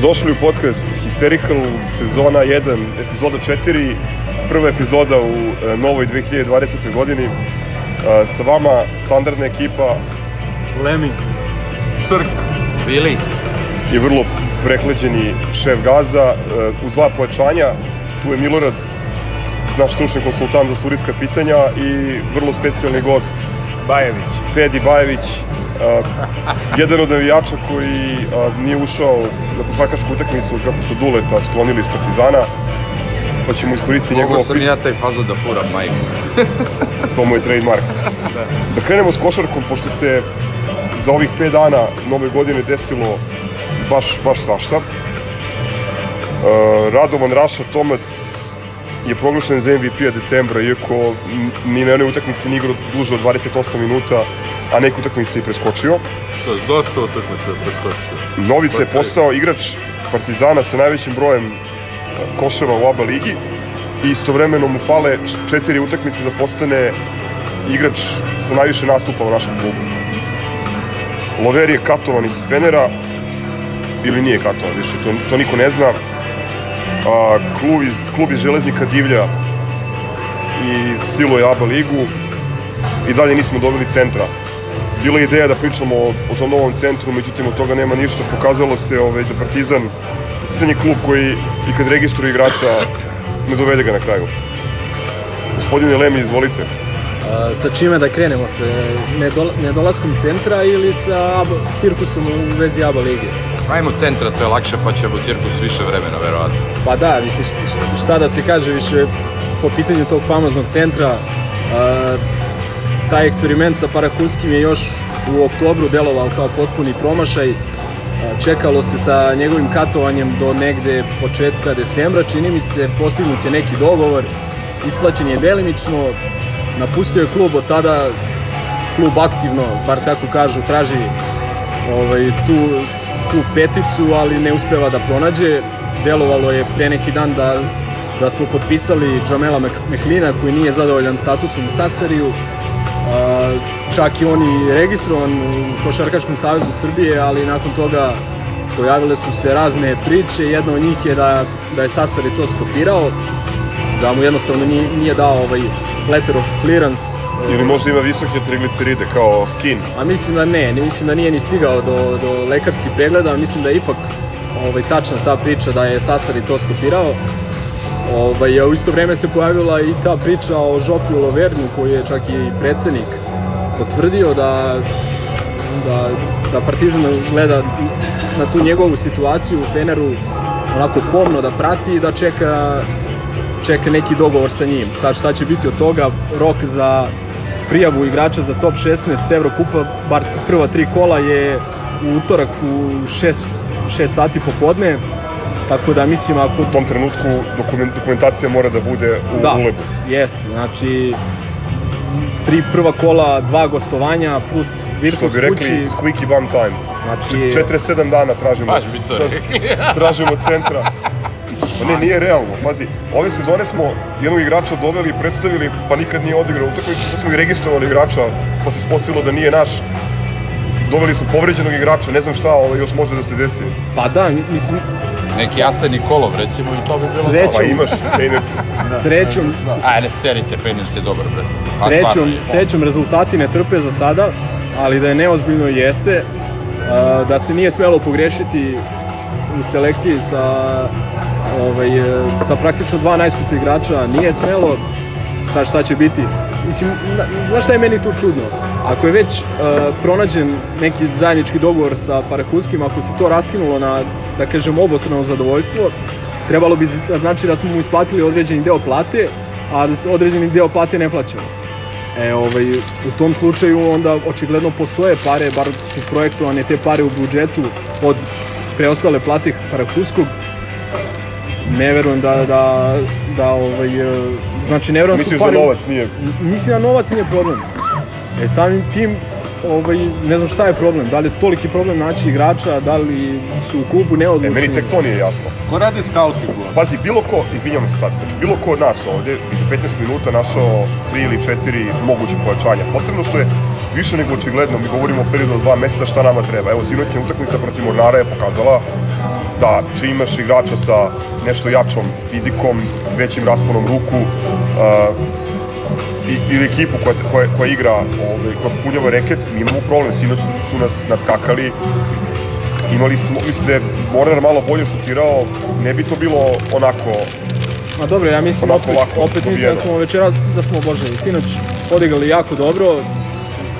Dobrodošli u podcast Hysterical, sezona 1, epizoda 4, prva epizoda u e, novoj 2020. godini. E, sa vama standardna ekipa Lemi. Srk. Bili. i vrlo prekleđeni šef Gaza. E, Uz dva pojačanja, tu je Milorad, naš stručni konsultant za surijska pitanja i vrlo specijalni gost Bajević. Fedi Bajević, uh, jedan od navijača koji uh, nije ušao na košarkašku utakmicu kako su Duleta sklonili iz Partizana, pa ćemo iskoristiti njegovo Mogu sam pris- ja taj fazo da furam, majku. to mu je trademark. Da. Da krenemo s košarkom, pošto se za ovih 5 dana nove godine desilo baš, baš svašta. Uh, Radovan Raša Tomac je proglašen za MVP-a decembra, iako ni na jednoj utakmici nije igrao duže od 28 minuta, a neke utakmice i preskočio. Što je dosta utakmica preskočio. Novi se je postao igrač Partizana sa najvećim brojem e, koševa u ABA ligi i istovremeno mu fale četiri utakmice da postane igrač sa najviše nastupa u našem klubu. Lover je katovan iz Fenera, ili nije katovan više, to, to niko ne zna. A, klub, iz, klub iz Železnika divlja i siluje ABA ligu i dalje nismo dobili centra bila je ideja da pričamo o, o tom novom centru, međutim od toga nema ništa. Pokazalo se ovaj, da Partizan, Partizan je klub koji i kad registruje igrača ne dovede ga na kraju. Gospodine Lemi, izvolite. A, sa čime da krenemo? Sa nedol nedolaskom centra ili sa ABA, cirkusom u vezi ABA lige? Ajmo centra, to je lakše, pa će u cirkus više vremena, verovatno. Pa da, misliš, šta, šta da se kaže više po pitanju tog famoznog centra, a, taj eksperiment sa Parakulskim je još u oktobru delovao kao potpuni promašaj. Čekalo se sa njegovim katovanjem do negde početka decembra, čini mi se postignut je neki dogovor, isplaćen je delimično, napustio je klub od tada, klub aktivno, bar tako kažu, traži ovaj, tu, tu peticu, ali ne uspeva da pronađe. Delovalo je pre neki dan da, da smo potpisali Jamela Meklina koji nije zadovoljan statusom u Sasariju. Čak i on i registrovan u Košarkaškom savezu Srbije, ali nakon toga pojavile su se razne priče. Jedna od njih je da, da je Sasari to stopirao, da mu jednostavno nije, nije dao ovaj letter of clearance Ili možda ima visoke trigliceride kao skin. A mislim da ne, ne mislim da nije ni stigao do, do lekarskih pregleda, mislim da je ipak ovaj, tačna ta priča da je Sasari to stopirao. Ovaj, u isto vreme se pojavila i ta priča o Žofiju Lovernu koji je čak i predsednik potvrdio da, da, da Partizan gleda na tu njegovu situaciju u Feneru onako pomno da prati i da čeka čeka neki dogovor sa njim. Sad šta će biti od toga, rok za prijavu igrača za top 16 Evrokupa, bar prva tri kola je u utorak u 6, 6 sati popodne, tako da mislim ako... U tom trenutku dokument, dokumentacija mora da bude u da, ulebu. jeste, znači tri prva kola, dva gostovanja plus Što Virtus bi rekli, kući, squeaky bum time. znači 47 dana tražimo. Baš bi to rekli. tražimo centra. Pa ne, nije realno. Pazi, ove sezone smo jednog igrača doveli i predstavili, pa nikad nije odigrao utakmicu, sad smo i registrovali igrača, pa se ispostavilo da nije naš. Doveli smo povređenog igrača, ne znam šta ovo još može da se desi. pa da, mislim, Neki Aseni Kolov, recimo, i to bi bilo Srećom. Pa imaš Painers. srećom, Da. Ajde, serite, Peners je dobar, bre. A stvarno Srećom, je. srećom rezultati ne trpe za sada, ali da je neozbiljno jeste, a, da se nije smelo pogrešiti u selekciji sa ovaj, e, sa praktično dva najskuplja igrača, nije smelo, sad šta će biti. Mislim, na, znaš šta je meni tu čudno? Ako je već uh, pronađen neki zajednički dogovor sa Parakuskim, ako se to raskinulo na, da kažem, obostrano zadovoljstvo, trebalo bi da znači da smo mu isplatili određeni deo plate, a da se određeni deo plate ne plaćamo. E, ovaj, u tom slučaju onda očigledno postoje pare, bar su projektovane te pare u budžetu od preostale plate Parakuskog. Ne verujem da, da, da ovaj, znači ne da su Misliš da novac nije... Mislim da novac nije problem. E samim tim, ovaj, ne znam šta je problem, da li je toliki problem naći igrača, da li su u klubu E, neodlučni. meni tek to nije jasno. Ko radi scouting u Pazi, bilo ko, izvinjam se sad, znači bilo ko od nas ovde bi za 15 minuta našao 3 ili 4 moguće pojačanja. Posebno što je više nego očigledno, mi govorimo o periodu od dva meseca šta nama treba. Evo, sinoćna utakmica protiv Mornara je pokazala da čim imaš igrača sa nešto jačom fizikom, većim rasponom ruku, uh, i, ili ekipu koja, koja, koja igra, ovaj, koja punjava reket, mi imamo problem. Sinoć su nas nadskakali, imali smo, mislim da je Mornar malo bolje šutirao, ne bi to bilo onako Ma dobro, ja mislim opet, opet mislim da smo večeras, da smo bože, sinoć odigrali jako dobro,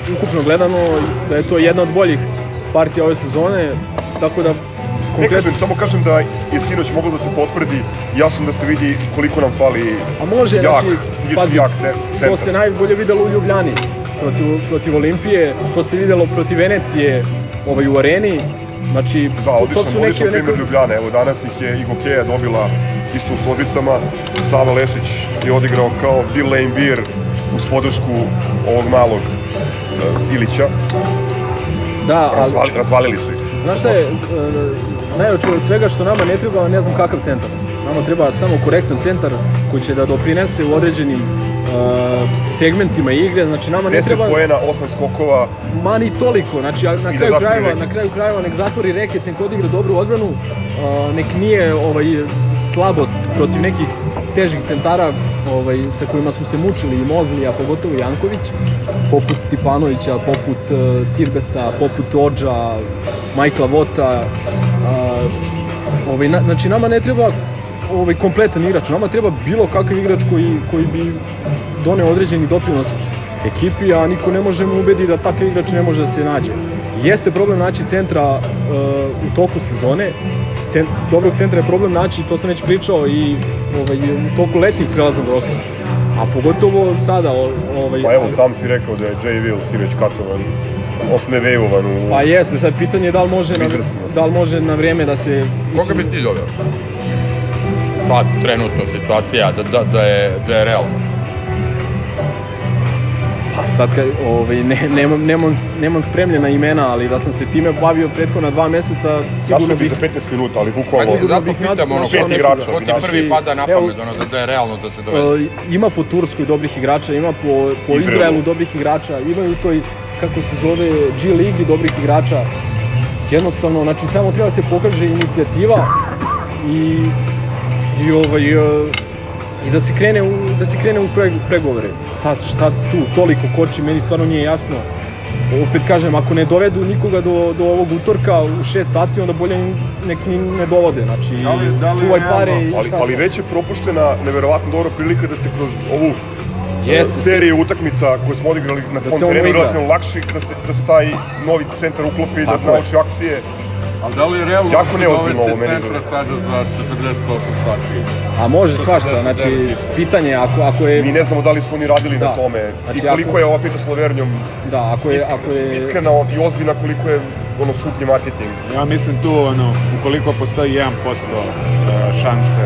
ukupno gledano, da je to jedna od boljih partija ove sezone, tako da Ne konkretno, kažem, samo kažem da je sinoć moglo da se potvrdi, jasno da se vidi koliko nam fali a može, jak, znači, pazi, jak ce- to centar. se najbolje videlo u Ljubljani protiv, protiv Olimpije, to se videlo protiv Venecije ovaj, u areni, znači, Da, to, odličan, to su odličan neke, primjer neke, Ljubljane. Evo danas ih je i Gokeja dobila isto u Stozicama. Sava Lešić je odigrao kao Bill Lane Beer uz podršku ovog malog Ilića. da, ali, Razvali, razvalili su ih. Znaš šta je, e, najveće od svega što nama ne treba, ne znam kakav centar. Nama treba samo korektan centar koji će da doprinese u određenim e, segmentima igre, znači nama ne 10 treba poena, 8 skokova, ma ni toliko, znači na da kraju krajeva, reket. na kraju krajeva nek zatvori reket, nek odigra dobru odbranu, e, nek nije ovaj slabost protiv nekih težih centara ovaj, sa kojima su se mučili i Mozli, a pogotovo Janković, poput Stipanovića, poput e, Cirbesa, poput Ođa, Majkla Vota, a, ovaj, na, znači nama ne treba ovaj kompletan igrač, nama treba bilo kakav igrač koji, koji bi doneo određeni doprinos ekipi, a niko ne može mu ubedi da takav igrač ne može da se nađe. Jeste problem naći centra uh, u toku sezone, Cent, dobrog centra je problem naći, to sam već pričao i ovaj, u toku letnjih prelaznog roka. A pogotovo sada, ovaj, pa evo sam si rekao da je Jay Will sinoć katovan, osne vejovan u... Pa jeste, sad pitanje je da li može na, da li može na vreme da se... Koga bi ti doveo? Sad, trenutno situacija, da, da, da, je, da je realno. Pa sad, kad, ovaj, ne, nemam, nemam, nemam spremljena imena, ali da sam se time bavio prethodna dva meseca, sigurno Našao bi bih... za 15 minuta, ali Pa bukvalno... mi zato bih pitam, ono, pet igrača Ko ti prvi pada na pamet, ono, da, da je realno da se dovede? E, ima po Turskoj dobrih igrača, ima po, po Izraelu. Izraelu dobrih igrača, ima i u toj, kako se zove, G ligi dobrih igrača. Jednostavno, znači samo treba se pokaže inicijativa i, i ovaj, e, i da se krene u, da se krene u pre, pregovore. Sad šta tu toliko koči, meni stvarno nije jasno. Opet kažem, ako ne dovedu nikoga do, do ovog utorka u 6 sati, onda bolje nek ni ne dovode. Znači, Da li- da li čuvaj pare i Ali, šta ali sad. već je propuštena neverovatno dobra prilika da se kroz ovu Jeste. seriju utakmica koje smo odigrali na Da terenu relativno lakši, da se, da se taj novi centar uklopi, Tako da nauči akcije. Ali da li je realno Jako da se neozbiljno dovesti ovo meni centra sada za 48 sati? A može svašta, 49 znači pitanje je ako, ako je Mi ne znamo da li su oni radili na Da. tome Znači, i koliko ako- je ova pita s Lavernjom da, ako je ako je iskrena i ozbiljna, koliko je ono šutnji marketing. Ja mislim tu, ono, ukoliko postoji 1% e, šanse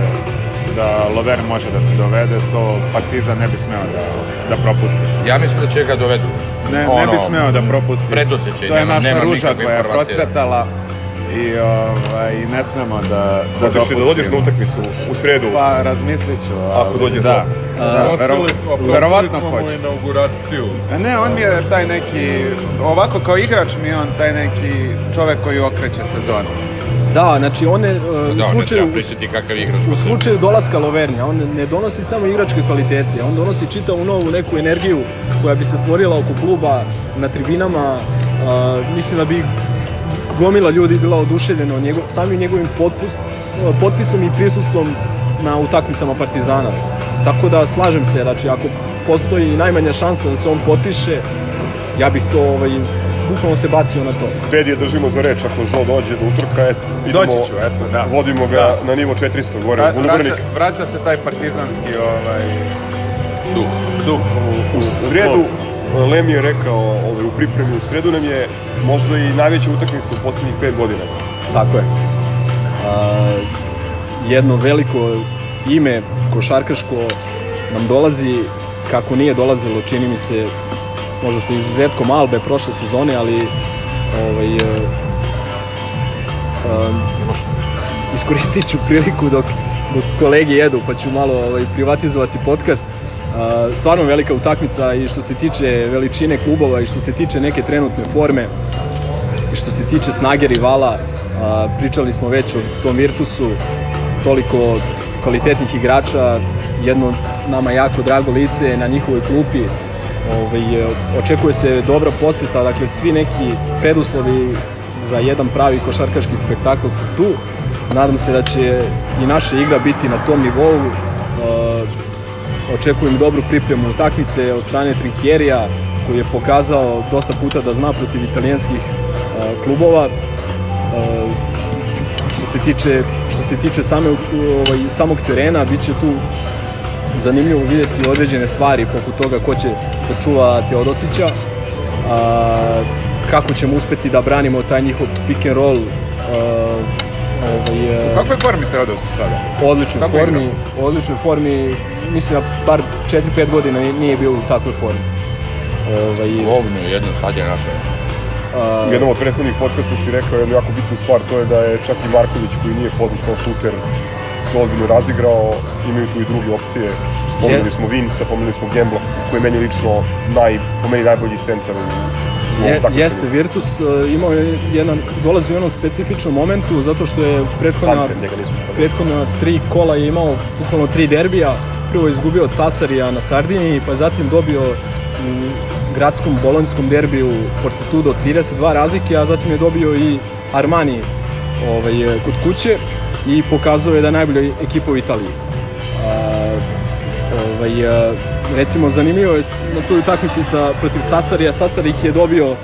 da Lover može da se dovede, to Partizan ne bi smeo da, da propusti. Ja mislim da će ga dovedu. Ne, ne Ono, bi smeo da propusti. Predosećaj, To je naša ruža nikakve koja je informacije. procvetala i ovaj, ne smemo da, da Hoćeš da dođeš na utakmicu u sredu? Pa razmislit ću. ali Ako dođe da, Zoran. da, vero, verovatno smo mu hoće. inauguraciju. A Ne, on mi je taj neki, ovako kao igrač mi je on taj neki čovek koji okreće sezonu. Da, znači on ne, uh, Da, u slučaju pričati kakav igrač. u slučaju dolaska Lovernja, on ne donosi samo igračke kvalitete, on donosi čitavu novu neku energiju koja bi se stvorila oko kluba na tribinama. Uh, mislim da bi gomila ljudi bila oduševljena od njegov, samim njegovim potpus, potpisom i prisustvom na utakmicama Partizana. Tako da slažem se, znači ako postoji najmanja šansa da se on potpiše, ja bih to ovaj, bukvalno se bacio na to. Ped je držimo za reč ako Žo dođe do utorka, et, idemo, Doći ću, eto, da. vodimo ga Da. na nivo 400 gore, Vra, vraća, vraća se taj partizanski ovaj, Duh. duh u, u, U sredu, Lem je rekao ovaj, u pripremi, u sredu nam je možda i najveća utakmica u poslednjih 5 godina. Tako je. A, jedno veliko ime košarkaško nam dolazi kako nije dolazilo, čini mi se, možda sa izuzetkom Albe prošle sezone, ali ovaj, e, e, iskoristit ću priliku dok, dok kolege jedu, pa ću malo ovaj, privatizovati podcast. Stvarno velika utakmica i što se tiče veličine klubova i što se tiče neke trenutne forme i što se tiče snage rivala. Pričali smo već o tom Virtusu, toliko kvalitetnih igrača, jedno nama jako drago lice na njihovoj klupi. Ovaj, očekuje se dobra poseta, dakle svi neki preduslovi za jedan pravi košarkaški spektakl su tu. Nadam se da će i naša igra biti na tom nivou. Očekujem dobru pripremu utakmice od strane Trinkjerija koji je pokazao dosta puta da zna protiv italijanskih klubova. Što se tiče što se tiče same ovaj samog terena biće tu zanimljivo videti određene stvari poput toga ko će da čuva Teodosića a, kako ćemo uspeti da branimo taj njihov pick and roll a, ovaj, u kakvoj formi Teodosić sada? Odličnoj Kako formi, odličnoj formi, mislim da bar 4-5 godina nije bio u takvoj formi. Ovaj, Govno jedno, sad je naše. U jednom od prethodnih podcasta si rekao jednu jako bitnu stvar, to je da je čak i Marković koji nije poznat kao šuter se ozbiljno razigrao, imaju tu i druge opcije. Pomenuli smo Vinca, pomenuli smo Gembla, koji je meni lično naj, po meni najbolji centar u Je, jeste, Virtus uh, imao je jedan, dolazi u jednom specifičnom momentu zato što je prethodna, prethodna tri kola je imao bukvalno tri derbija. Prvo izgubio od Sasarija na Sardiniji, pa zatim dobio u gradskom bolonjskom derbiju Fortitudo 32 razlike, a zatim je dobio i Armani ovaj, kod kuće i pokazao je da je najbolja ekipa u Italiji. Ovaj, recimo zanimljivo je na toj utakmici sa, protiv Sasarija, Sasar ih je dobio uh,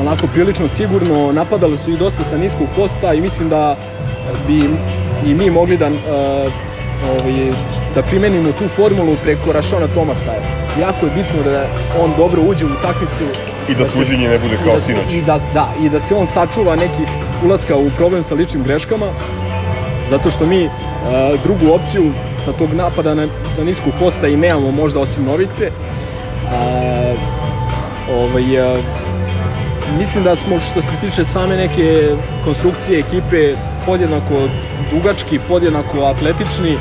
onako prilično sigurno, napadali su ih dosta sa niskog posta i mislim da bi i mi mogli da uh, ovaj, da primenimo tu formulu preko Rašona Tomasa. Jako je bitno da on dobro uđe u utakmicu i da, da suđenje ne bude kao da, sinoć. I da, da, i da se on sačuva nekih ulaska u problem sa ličnim greškama, zato što mi uh, drugu opciju sa tog napada na, sa niskog posta i nemamo možda osim Novice. A, ovaj, a, mislim da smo što se tiče same neke konstrukcije ekipe podjednako dugački, podjednako atletični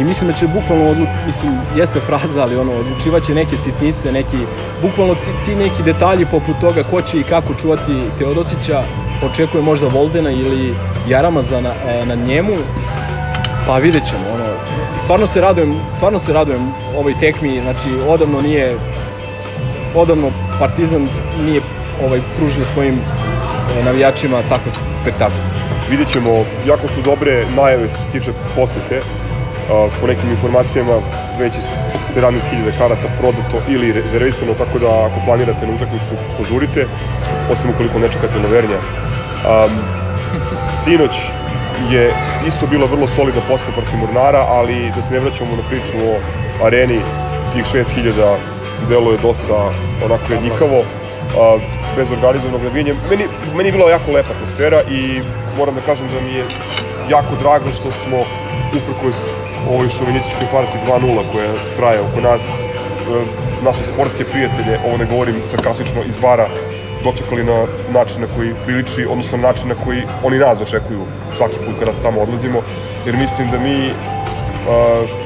i mislim da će bukvalno odlu, mislim jeste fraza ali ono odlučivaće neke sitnice neki bukvalno ti, ti neki detalji poput toga ko će i kako čuvati Teodosića očekuje možda Voldena ili Jaramaza na, na njemu Pa vidjet ćemo, ono, stvarno se radujem, stvarno se radujem ovoj tekmi, znači odavno nije, odavno Partizan nije ovaj pružio svojim e, navijačima takav spektakl. Vidjet ćemo, jako su dobre najave što se tiče posete, po nekim informacijama već je 17.000 karata prodato ili rezervisano, tako da ako planirate na utakmicu, požurite, osim ukoliko ne čekate Lovernja. Um, sinoć je isto bila vrlo solidna posta protiv Mornara, ali da se ne vraćamo na priču o areni, tih 6000 delo je dosta onako jednikavo, bez organizovanog navijanja. Meni, meni je bila jako lepa atmosfera i moram da kažem da mi je jako drago što smo uprkos ovoj šovinističkoj farsi 2-0 koja traje oko nas, e, naše sportske prijatelje, ovo ne govorim sarkastično iz bara, dočekali na način na koji priliči, odnosno na način na koji oni nas dočekuju svaki put kada tamo odlazimo, jer mislim da mi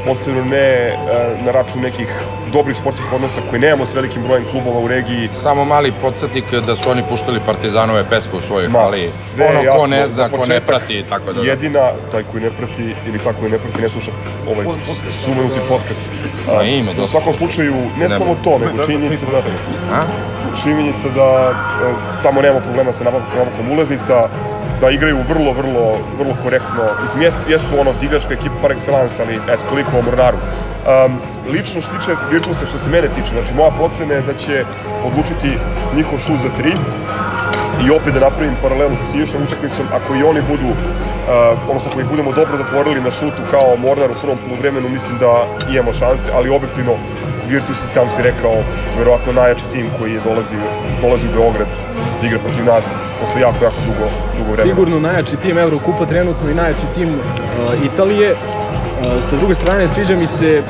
posebno ne na račun nekih dobrih sportskih odnosa koji nemamo s velikim brojem klubova u regiji. Samo mali podsjetnik da su oni puštali Partizanove pesme u svojoj Ma, hali. Ono jasno, ko ne zna, ko ne prati, tako da... Jedina, taj koji ne prati ili tako koji ne prati, ne sluša ovaj sumenuti podcast. A, ima dosta. U svakom slučaju, ne, ne samo to, nego činjenica da... A? Činjenica da tamo nema problema sa nabavkom ulaznica, da igraju vrlo, vrlo, vrlo korektno. Mislim, jesu, jesu ono divljačka ekipa par excellence, ali eto, toliko o Mornaru. Um, lično što tiče Virtusa, što se mene tiče, znači moja procena je da će odlučiti njihov šut za tri i opet da napravim paralelu sa sinoćnom utakmicom, ako i oni budu, uh, odnosno ako ih budemo dobro zatvorili na šutu kao Mornar u prvom poluvremenu, mislim da imamo šanse, ali objektivno Virtus je sam si rekao, verovatno najjači tim koji je dolazi, dolazi u Beograd da igra protiv nas posle jako, jako dugo, dugo vremena. Sigurno najjači tim Eurokupa trenutno i najjači tim uh, Italije. Uh, sa druge strane, sviđa mi se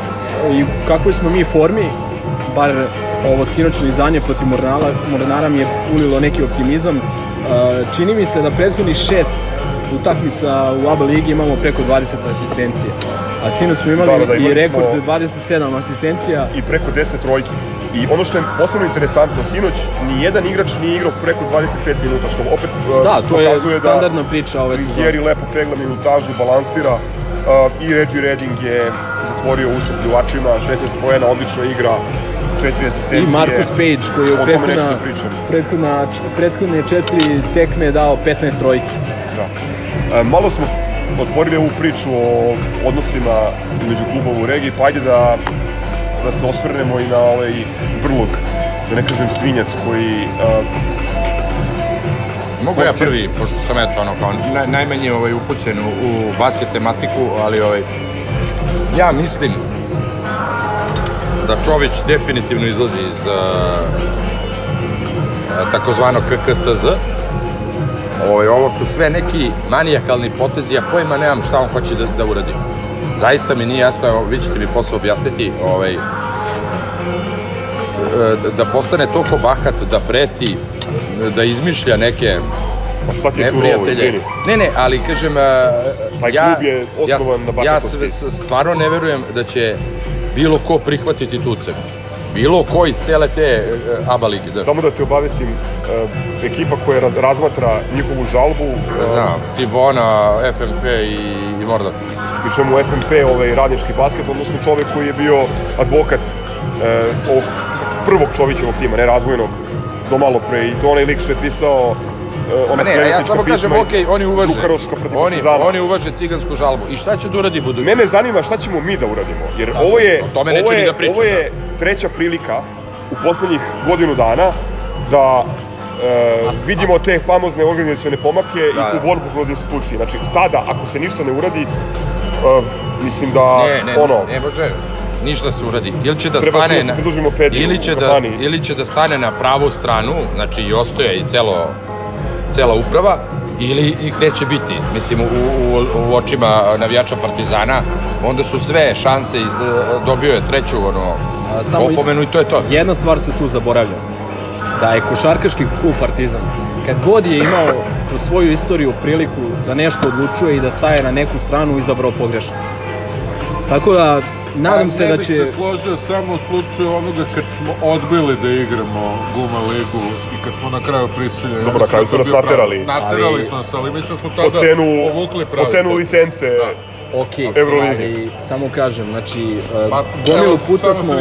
i kakvoj smo mi formi, bar ovo sinoćno izdanje protiv Mornara, Mornara mi je ulilo neki optimizam. Čini mi se da prethodnih šest utakmica u ABA ligi imamo preko 20 asistencije. A sinoć smo imali, da, da, da, i rekord smo... 27 asistencija. I preko 10 trojki. I ono što je posebno interesantno, sinoć ni jedan igrač nije igrao preko 25 minuta, što opet da, to je standardna da priča ove sezone. Jeri lepo pegla minutažu, balansira i Reggie Redding je zatvorio ustup pljuvačima, 16 pojena, odlična igra, četiri asistencije. I Marcus Page koji je u prethodna, da prethodna, prethodne četiri tekme dao 15 trojki. Da. E, malo smo otvorili ovu priču o odnosima među klubova u regiji, pa ajde da, da se osvrnemo i na ovaj brlog, da ne kažem svinjac koji uh, Mogu ja prvi, pošto sam eto ono kao naj, najmanje ovaj, upućen u, u basket tematiku, ali ovaj, ja mislim da Čović definitivno izlazi iz uh, takozvano KKCZ. Ovaj, ovo su sve neki manijakalni potezi, ja pojma nemam šta on hoće da, da uradi. Zaista mi nije jasno, evo, vi ćete mi posle objasniti, ovaj, da postane toliko bahat, da preti, da izmišlja neke Pa šta ti je tu novo, izvini? Ne, ne, ali kažem, Taj ja, je ja, na. Ja stvarno ne verujem da će bilo ko prihvatiti tu cenu. Bilo ko iz cele te uh, ABA lige. Da. Samo da te obavestim, uh, ekipa koja razmatra njihovu žalbu... Uh, Znam, Tibona, FMP i, i Mordan. Pričamo FMP, ovaj radnički basket, odnosno čovek koji je bio advokat uh, ovog prvog čovićevog tima, ne razvojnog, do malo pre. I to onaj lik što je pisao uh, ona ne, ja samo kažem, ok, oni uvaže, oni, oni uvaže cigansku žalbu. I šta će da uradi budući? Mene zanima šta ćemo mi da uradimo, jer Tako, ovo je, ovo je, da pričam, ovo je treća prilika u poslednjih godinu dana da e, vidimo te famozne organizacione pomake da, i tu da. borbu kroz institucije. Znači, sada, ako se ništa ne uradi, e, mislim da, ne, ne, ono... Ne, ne može ništa se uradi. Ili će da Treba stane da na, ili će da, ili će da stane na pravu stranu, znači i ostoje i celo cela uprava ili ih neće biti. Mislim, u, u, u očima navijača Partizana, onda su sve šanse, iz, dobio je treću ono, A, samo opomenu i to je to. Jedna stvar se tu zaboravlja, da je košarkaški klub Partizan, kad god je imao kroz svoju istoriju priliku da nešto odlučuje i da staje na neku stranu, izabrao pogrešno. Tako da nadam se da će... Ne bih se složio samo u slučaju onoga kad smo odbili da igramo Guma ligu i kad smo na kraju prisiljeni. Dobro, na kraju su nas naterali. Naterali ali... su nas, ali mislim da smo tada po cenu, povukli pravi. Po cenu licence. Da. Ok, ali samo kažem, znači, uh, gomilu puta smo...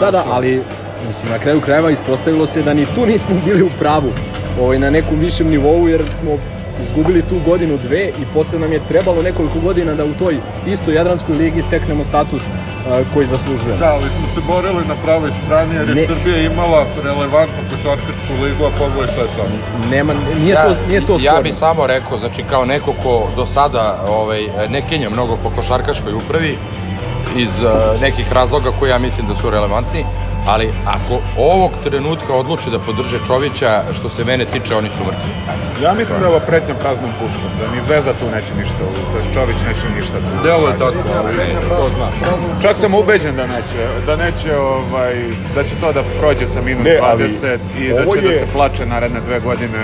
Da, da, ali mislim, na kraju krajeva ispostavilo se da ni tu nismo bili u pravu ovaj, na nekom višem nivou, jer smo izgubili tu godinu dve i posle nam je trebalo nekoliko godina da u toj istoj Jadranskoj ligi steknemo status uh, koji zaslužujemo. Da, ali smo se borili na pravoj strani jer je ne, Srbija imala relevantnu košarkašku ligu, a pogledaj šta je sad. Nema, nije, ja, to, nije to Ja bih samo rekao, znači kao neko ko do sada ovaj, ne kenja mnogo po košarkaškoj upravi, iz uh, nekih razloga koji ja mislim da su relevantni, ali ako ovog trenutka odluče da podrže Čovića, što se mene tiče, oni su mrtvi. Ja mislim da je ovo pretnja praznom puškom, da ni Zvezda tu neće ništa, to je Čović neće ništa tu. Delo je tako, ali ko zna. Čak sam ubeđen da neće, da neće, ovaj, da će to da prođe sa minus ne, 20 i da će da je, da se plače naredne dve godine.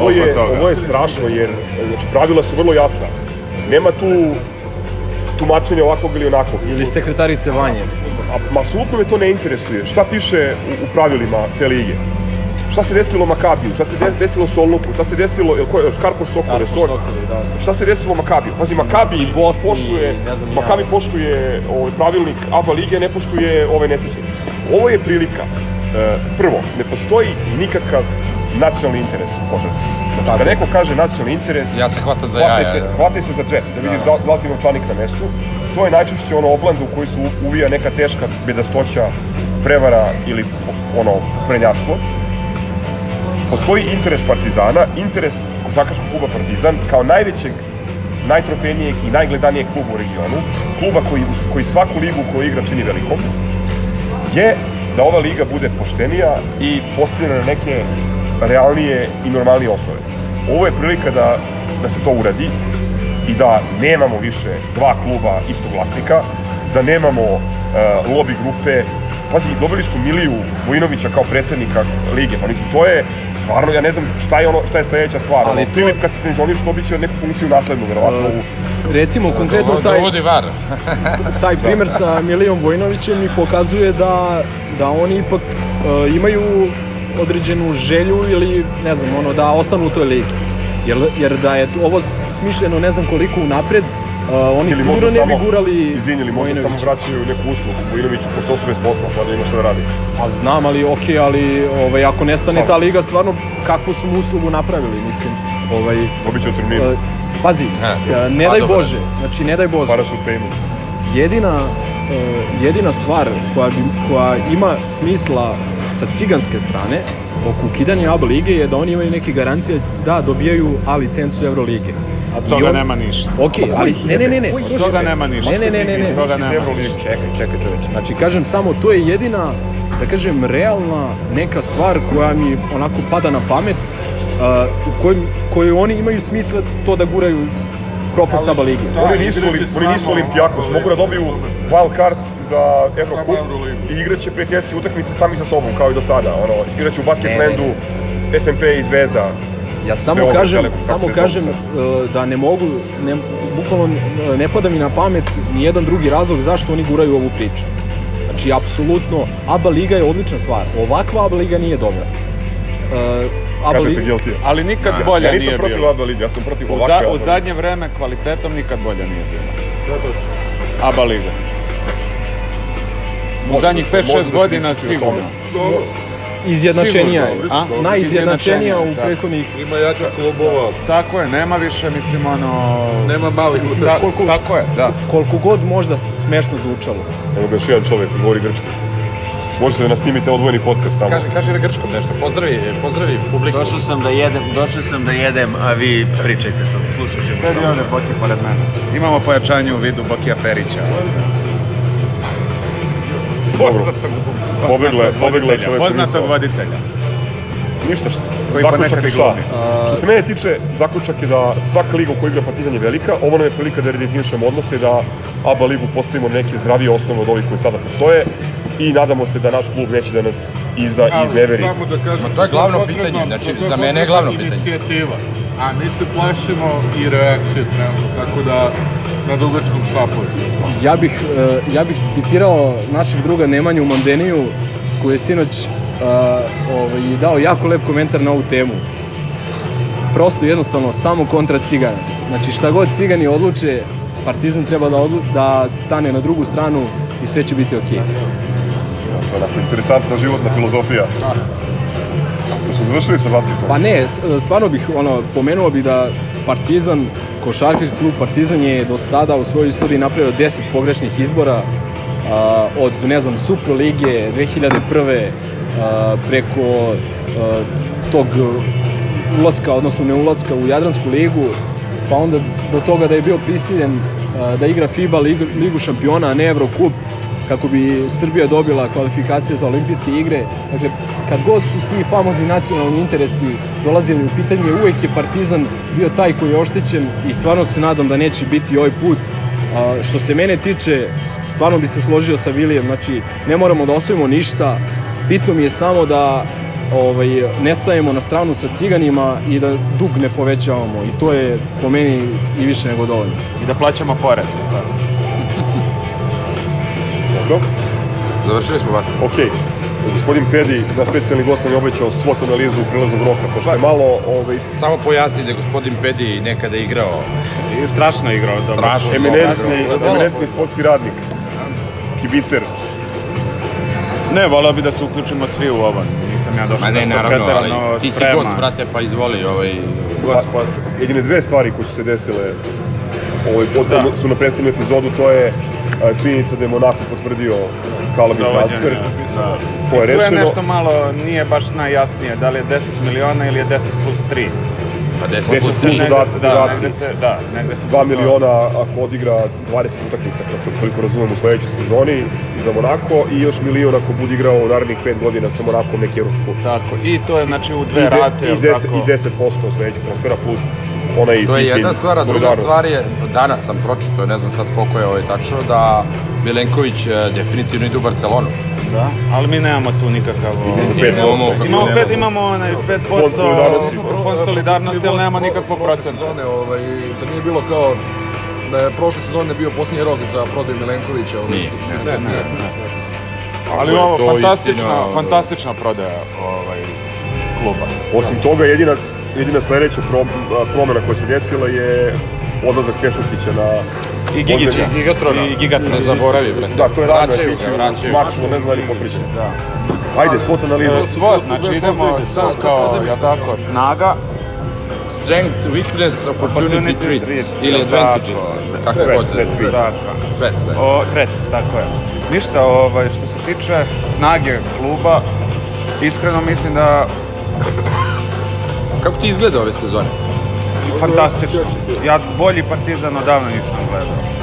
Ovo je, toga. ovo je strašno, jer znači, pravila su vrlo jasna. Nema tu tumačenja ovakvog ili onakvog. Ili sekretarice Vanje. A, apsolutno me to ne interesuje. Šta piše u, u pravilima te lige? Šta se desilo Makabiju? Šta se de, desilo Solnuku? Šta se desilo, jel ko je, Škarpo Sokole? Sokole, da. Šta se desilo Makabiju? Pazi, Makabi Bosni, poštuje, Makabi poštuje ovaj pravilnik ABA lige, ne poštuje ovaj nesrećni. Ovo je prilika. E, prvo, ne postoji nikakav nacionalni interes u košarci. Znači, kada neko kaže nacionalni interes... Ja se hvatam za jaja. Se, hvataj se za džep, da vidiš da, da li ti novčanik na mestu. To je najčešće ono oblanda u koji se uvija neka teška bedastoća, prevara ili ono prenjaštvo. Postoji interes Partizana, interes košarkaškog kluba Partizan kao najvećeg najtrofejnijeg i najgledanijeg kluba u regionu, kluba koji, koji svaku ligu koju igra čini velikom, je da ova liga bude poštenija i postavljena na neke realnije i normalnije osnove. Ovo je prilika da, da se to uradi i da nemamo više dva kluba istog vlasnika, da nemamo uh, lobby grupe pazi, dobili su Miliju Vujinovića kao predsednika lige, pa mislim, to je stvarno, ja ne znam šta je ono, šta je sledeća stvar. Ali to- Filip kad se penzioniš dobit će neku funkciju naslednu, verovatno. Uh, u- recimo konkretno Dovo- taj, Dovodi var. taj primer sa Milijom Vojnovićem mi pokazuje da, da oni ipak uh, imaju određenu želju ili ne znam, ono, da ostanu u toj ligi. Jer, jer da je ovo smišljeno ne znam koliko unapred, uh, oni Ili sigurno ne bi samo, gurali izvini, ili možda samo Vojinovića. vraćaju neku uslugu Vujinoviću, pošto ostao bez posla, pa da ima šta da radi. Pa znam, ali okej, ali ovaj, ako nestane ta liga, stvarno kakvu su mu uslugu napravili, mislim. Ovaj, Dobit će otrovninu. uh, pazi, Ha, uh, ne pa daj dobro. Bože, znači ne daj Bože, Parachute payment. jedina, uh, jedina stvar koja, bi, koja ima smisla sa ciganske strane oko ukidanja ABA lige je da oni imaju neke garancije da dobijaju A licencu Eurolige. A toga on- nema ništa. Ok, ali ne, ne, ne, ne. Koji Od toga nema ništa. Ne, ne, ne, ne, ne. Od toga nema ništa. Čekaj, čekaj čoveče. Znači, kažem samo, to je jedina, da kažem, realna neka stvar koja mi onako pada na pamet, uh, u kojoj, kojoj oni imaju smisla to da guraju propast ABA lige. Oni nisu, oni nisu Olimpijakos, mogu da dobiju wild card za Eurocup i igraće prijateljske utakmice sami sa sobom, kao i do sada. Ono, igraće u Ne, Basketlandu, FNP i Zvezda. Ja samo Beograd, kažem, Telekom, samo kažem zove uh, da ne mogu, ne, bukvalno uh, ne pada mi na pamet ni jedan drugi razlog zašto oni guraju ovu priču. Znači, apsolutno, ABA liga je odlična stvar. Ovakva ABA liga nije dobra. Uh, ABA Kažete liga, guilty. Ali nikad Ja bolja Ja nisam nije protiv bila. ABA ligi, ja sam protiv U, ovakve za, ABA u zadnje vreme kvalitetom nikad bolja nije bila. ABA liga. U zadnjih da se- može 5-6 da se godina sigurno. Dobro. izjednačenija je. A? Najizjednačenija u prethodnih... Ima jačih klubova, Tako je, nema više, mislim, ono... nema malih koliko- Tako je, da. Koliko god možda smešno zvučalo. Evo ga još jedan čovjek koji govori grčki. Možete da nas snimite odvojeni podcast tamo. Kaže, kaže na grčkom nešto. Pozdravi, pozdravi publiku. Došao sam da jedem, došao sam da jedem, a vi pričajte to. Slušat ćemo. Sedi ovde Boki pored mene. Imamo pojačanje u vidu Bokija Perića. Poznatog Pobegle, pobegle Voditelja, čovjek. Poznatog voditelja. Ništa što. Koji zaključak je šta? Što se mene tiče, zaključak je da svaka liga u kojoj igra Partizan je velika, ovo nam je prilika da redefinišemo odnose, da ABA ligu postavimo na neke zdravije osnove od ovih koji sada postoje i nadamo se da naš klub neće da nas izda i Ali izneveri. Samo da kažem, Ma to je za glavno pitanje, znači, za to za mene je glavno pitanje. Inicijativa, a mi se plašimo i reakcije trenutno, tako da na dugačkom šlapu. Ja bih, e, ja bih citirao našeg druga Nemanju Mondeniju, koji je sinoć e, ovaj, dao jako lep komentar na ovu temu. Prosto jednostavno samo kontra cigana. Znači šta god cigani odluče, Partizan treba da, odlu, da stane na drugu stranu i sve će biti okej. To je onako interesantna životna filozofija. Završili sa basketom? Pa ne, s- stvarno bih ono, pomenuo bi da Partizan, košarkaški klub Partizan je do sada u svojoj istoriji napravio 10 pogrešnih izbora a, od, ne znam, Super Lige 2001. A, preko a, tog ulaska, odnosno ne ulaska u Jadransku ligu, pa onda do toga da je bio prisiljen a, da igra FIBA ligu, ligu šampiona, a ne Eurocup, kako bi Srbija dobila kvalifikacije za olimpijske igre. Dakle, kad god su ti famozni nacionalni interesi dolazili u pitanje, uvek je Partizan bio taj koji je oštećen i stvarno se nadam da neće biti ovaj put. A, što se mene tiče, stvarno bi se složio sa Vilijem, znači ne moramo da osvojimo ništa, bitno mi je samo da ovaj, ne stajemo na stranu sa ciganima i da dug ne povećavamo i to je po meni i više nego dovoljno. I da plaćamo porez. Tako. Dobro. Završili smo vas. Okej. Gospodin Pedi, na specijalni gost nam je obećao svot analizu prilaznog roka, pošto je malo ovaj, Samo pojasni da je gospodin Pedi nekada igrao. I strašno igrao. dobro. Strašno. eminentni, eminentni sportski radnik. Kibicer. Ne, volao bi da se uključimo svi u ovo. Nisam ja došao Ma ne, naravno, ali ti si spreman. gost, brate, pa izvoli ovaj... Gost posto. Jedine dve stvari koje su se desile ovaj, Da. su na prethodnu epizodu, to je činjenica da je Monaco potvrdio Kalabin transfer. Da. To je Tu je rešeno. nešto malo, nije baš najjasnije, da li je 10 miliona ili je 10 plus 3. Pa 10 Deset plus plus 3. dodat- negde, da, dodaci. negde se, da, negde se 2 miliona ako odigra 20 utakmica, kako- koliko razumem, u sledećoj sezoni za Monako i još milion ako bude igrao u narednih 5 godina sa Monakom neki evropski klub. Tako, i to je znači u I, dve de- rate, i, 10, tako? i 10% sledećeg transfera plus onaj To je jedna stvar, a druga stvar je, danas sam pročitao, ne znam sad koliko je ovaj tačno, da Milenković e, definitivno ide u Barcelonu. Da, ali mi nemamo tu nikakav... Imamo ovaj, 5%. Imamo- Imamo, pet, imamo onaj 5% Fond solidarnosti. fond solidarnosti, ali nema nikakvog procenta. Sezone, ovaj, zar nije bilo kao da je prošle sezone bio posljednji rok za prodaju Milenkovića? Ovaj, Nije, ne, ne, ne. Ali ovo, fantastična, istina, ovaj. fantastična prodaja ovaj, kluba. Osim toga, jedina, jedina sledeća pro, promena koja se desila je odlazak Pešutića na... I Gigića. I Gigatrona. I Gigatrona. Ne zaboravi, brate. Da, to je rano vraćaju etikciju, ga, vraćaju. mačno, ne znam da li je potvrđeno. Da. Ajde, svot analiza. E, Svot, znači idemo sa kao, ja tako, snaga, Strength, weakness, opportunity, threats. threats, Ili advantages. Kako Threats, god. threats. Threats, da. Trec, tako je. Ništa, ovaj, što se tiče snage kluba, iskreno mislim da Kako ti izgleda ove sezone? Fantastično. Ja bolji partizan odavno nisam gledao.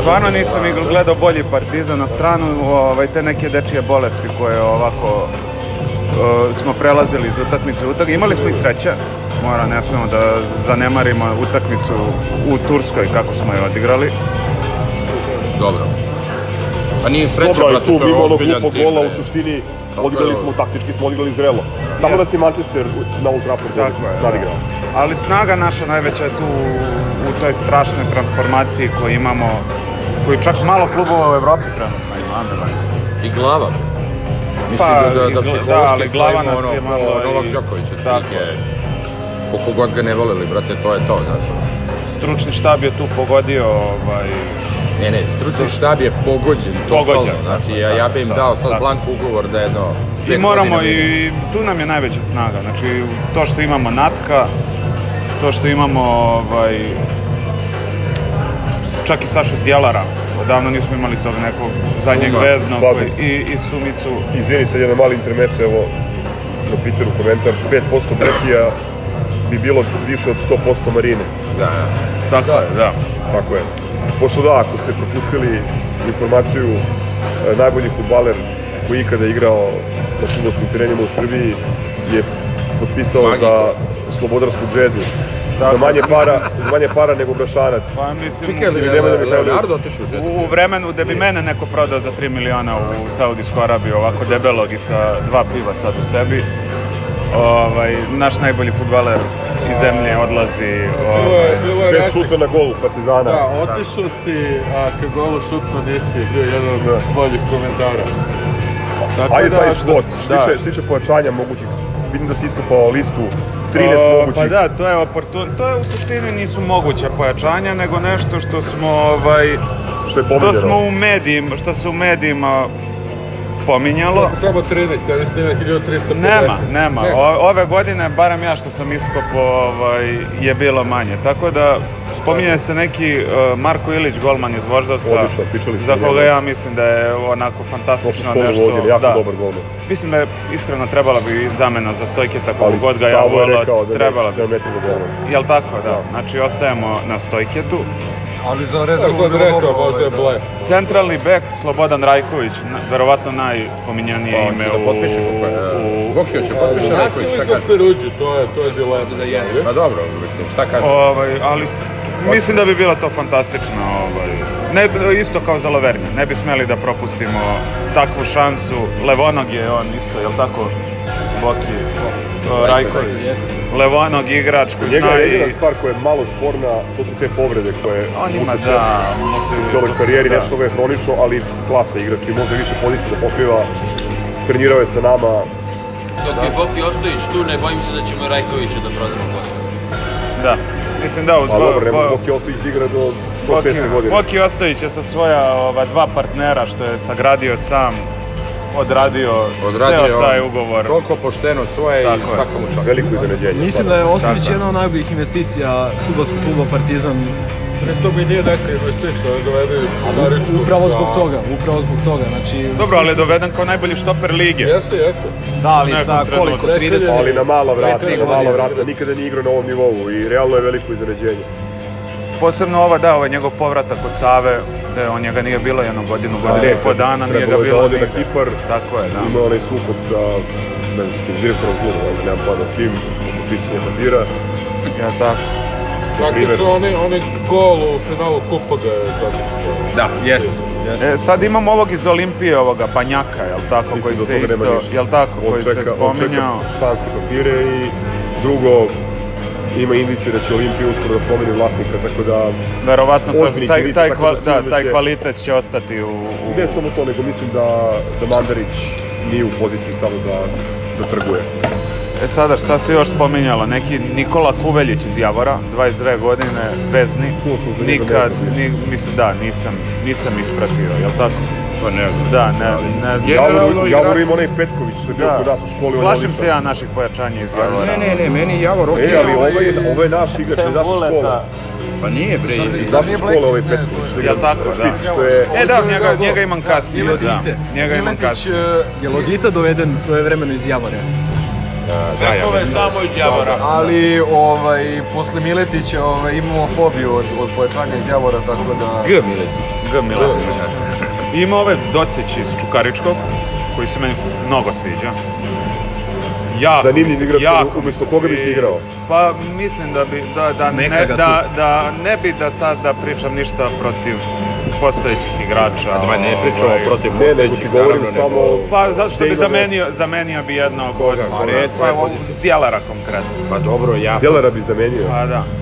Stvarno nisam i gledao bolji partizan na stranu ovaj, te neke dečije bolesti koje ovako e, smo prelazili iz utakmice u utakmicu. Imali smo i sreće, mora, ne smemo da zanemarimo utakmicu u Turskoj kako smo je odigrali. Dobro. Pa nije sreća, Dobro, ali brate, tu mimo onog ozbiljan glupog tim, gola u suštini Kako odigrali je smo taktički, smo odigrali zrelo. Samo Jeste. da se Manchester na Old Trafford Tako je, nadigrao. da. Ali snaga naša najveća je tu u, toj strašnoj transformaciji koju imamo, koju čak malo klubova u Evropi trenutno ima. I glava. Mislim Pa, da, da, da da, ali glava nas je ono, malo kao i- Novak Đoković, Tako otprilike. Koliko god ga ne voleli, brate, to je to, znaš. Stručni štab je tu pogodio ovaj, Ne, ne, stručni štab je pogođen, totalno. Pogođen, znači, ja, ja bi im dao sad blank ugovor da jedno... I moramo i tu nam je najveća snaga. Znači to što imamo Natka, to što imamo ovaj čak i Sašu Zdjelara. Odavno nismo imali tog nekog zadnjeg veznog i, i Sumicu. Izvini sad jedan mali intermeco, evo na Twitteru komentar, 5% Bekija bi bilo više od 100% Marine. Da, da. Tako je, da. Tako je. Pošto da, ako ste propustili informaciju, e, najbolji futbaler koji je ikada igrao na futbolskim terenima u Srbiji je potpisao Magiko. za slobodarsku džedu. Tako. Za manje para, za manje para nego Brašanac. Pa mislim, Čekaj, ali nemoj da Leonardo otišao u Džedu? u, u vremenu da bi mene neko prodao za 3 miliona u Saudijsku Arabiju, ovako debelog i sa dva piva sad u sebi. Ovaj, naš najbolji futbaler iz zemlje odlazi. Ovaj, bilo je Bez šuta na gol Partizana. Da, otišao si, a ka golu šutno nisi, bio jedan od Da. boljih komentara. tako Ajde da, taj što da. tiče, što tiče pojačanja mogućih. Vidim da si iskopao listu 13 O, mogućih. Pa da, to je oportun, to je u suštini nisu moguća pojačanja, nego nešto što smo ovaj Što je što smo u medijima, što se u medijima pominjalo. Samo 13, ja mislim da ima 1350. Nema, nema. O, ove godine, barem ja što sam iskopao, ovaj, je bilo manje. Tako da, spominje se neki uh, Marko Ilić, golman iz Voždovca, Odlično, pričali smo za koga ja mislim da je onako fantastično nešto. vodio, jako da. dobar golman. Mislim da je iskreno trebala bi zamena za Stojketa koliko god ga ja je da trebala neće, da bi. ne treba golman. Jel tako, da. Da. Znači ostajemo na Stojketu. Ali za rezervu sam bilo rekao, dobro, možda je ovaj, blef. Centralni bek Slobodan Rajković, na- verovatno najspominjanije Pa, on će ime da u... potpiše kako je, u- Gokio će u- potpiše u- Rajković, šta za kaže? Peruđu, to je, to je dilema. da je. Pa dobro, mislim, šta kaže? Ovaj, ali mislim da bi bilo to fantastično. Ovaj. Ne, isto kao za Lovernja, ne bi smeli da propustimo takvu šansu. Levonog je on isto, jel tako? Boki, Rajković. jeste. Levonog igrač koji Njega zna je i... jedina stvar koja je malo sporna, to su te povrede koje On ima, muče da, u cijeloj karijeri, da. nešto ga je hronično, ali klasa igrač i može više pozicije da pokriva. Trenirao je sa nama, Dok je Boki Ostojić tu, ne bojim se da ćemo Rajkovića da prodamo posle. Da, mislim da uz Bo- dobro, nema Bo- Boki Ostojić da igra do Boki, 106. godine. Boki Ostojić je sa svoja ova, dva partnera što je sagradio sam, odradio, Odradio ceo taj ugovor. Toliko pošteno svoje Tako i je. svakamu času. Veliko iznenađenje. Mislim da je Ostojić je. jedna od najboljih investicija futbolskog kluba Partizan. Ne, to mi nije neka investicija, da dovede Čudaričku. Upravo zbog toga, upravo zbog toga. Znači, Dobro, ali je doveden kao najbolji štoper lige. Jeste, jeste. Da, ali sa koliko? 30? Ali na mala vrata, na mala godine. vrata, nikada nije igrao na ovom nivou i realno je veliko iznenađenje. Posebno ova, da, ovaj njegov povratak od Save, da on njega nije bilo jednu godinu, godinu ne, i po dana, nije ga trebalo je bilo da na. Kipar, Tako je, da. Imao onaj sukob sa, ne znam, s kim, s direktorom kluba, valjda nemam pojma s kim, čišćenja papira. Ja, tako. Praktično onaj, onaj gol u finalu kupa ga je završio. Da, jeste. jeste. E, sad imamo ovog iz Olimpije, ovoga Banjaka, jel tako, Mislim koji da se isto, jel tako, On koji se čeka- on čeka spominjao. španske papire i drugo ima indicije da će Olimpija uskoro da promeni vlasnika, tako da Verovatno to, taj, taj, tako kva, da da, taj kvalitet će ostati u... u... ne samo to, nego mislim da, da Mandarić nije u poziciji samo da, da trguje. E sada, šta se još spominjalo? Neki Nikola Kuveljić iz Javora, 22 godine, vezni. Nikad, ni, mislim, da, nisam, nisam ispratio, jel tako? Pa ne znam. Da, ne, ne, Generalno Javor, Javor igrači- ima onaj Petković što je bio da. kod nas u školi. je Plašim se ja naših pojačanja iz Javora. Ne, ne, ne, meni Javor E, okej. ali ovo je, ovo je naš igrač, iz naše škole. Pa nije bre. Iz naše škole ovaj Petković. što igra tako, da. Što je, E da, njega, njega imam kasnije, da. Njega imam kasnije. e, je Lodita doveden svoje vremeno iz Javora. Da, ja je da- samo iz Javora. Ali ovaj, posle Miletića ovaj, imamo fobiju od, od pojačanja iz Javora, tako da... G Miletić. G. Miletić. Ima ove Docić iz Čukaričkog, koji se meni mnogo sviđa. Jako Zanimljiv igrač, jako umjesto koga bi ti igrao? Pa mislim da bi, da, da, Neka ne, da, da ne bi da sad da pričam ništa protiv postojećih igrača. Da, ne pričamo ovaj, protiv Ne, nego ti govorim naravno, samo- Pa zato što bi zamenio, zamenio bi jednog od... Koga? Pa? Djelara konkretno. Pa dobro, ja sam... Djelera bi zamenio. Pa da.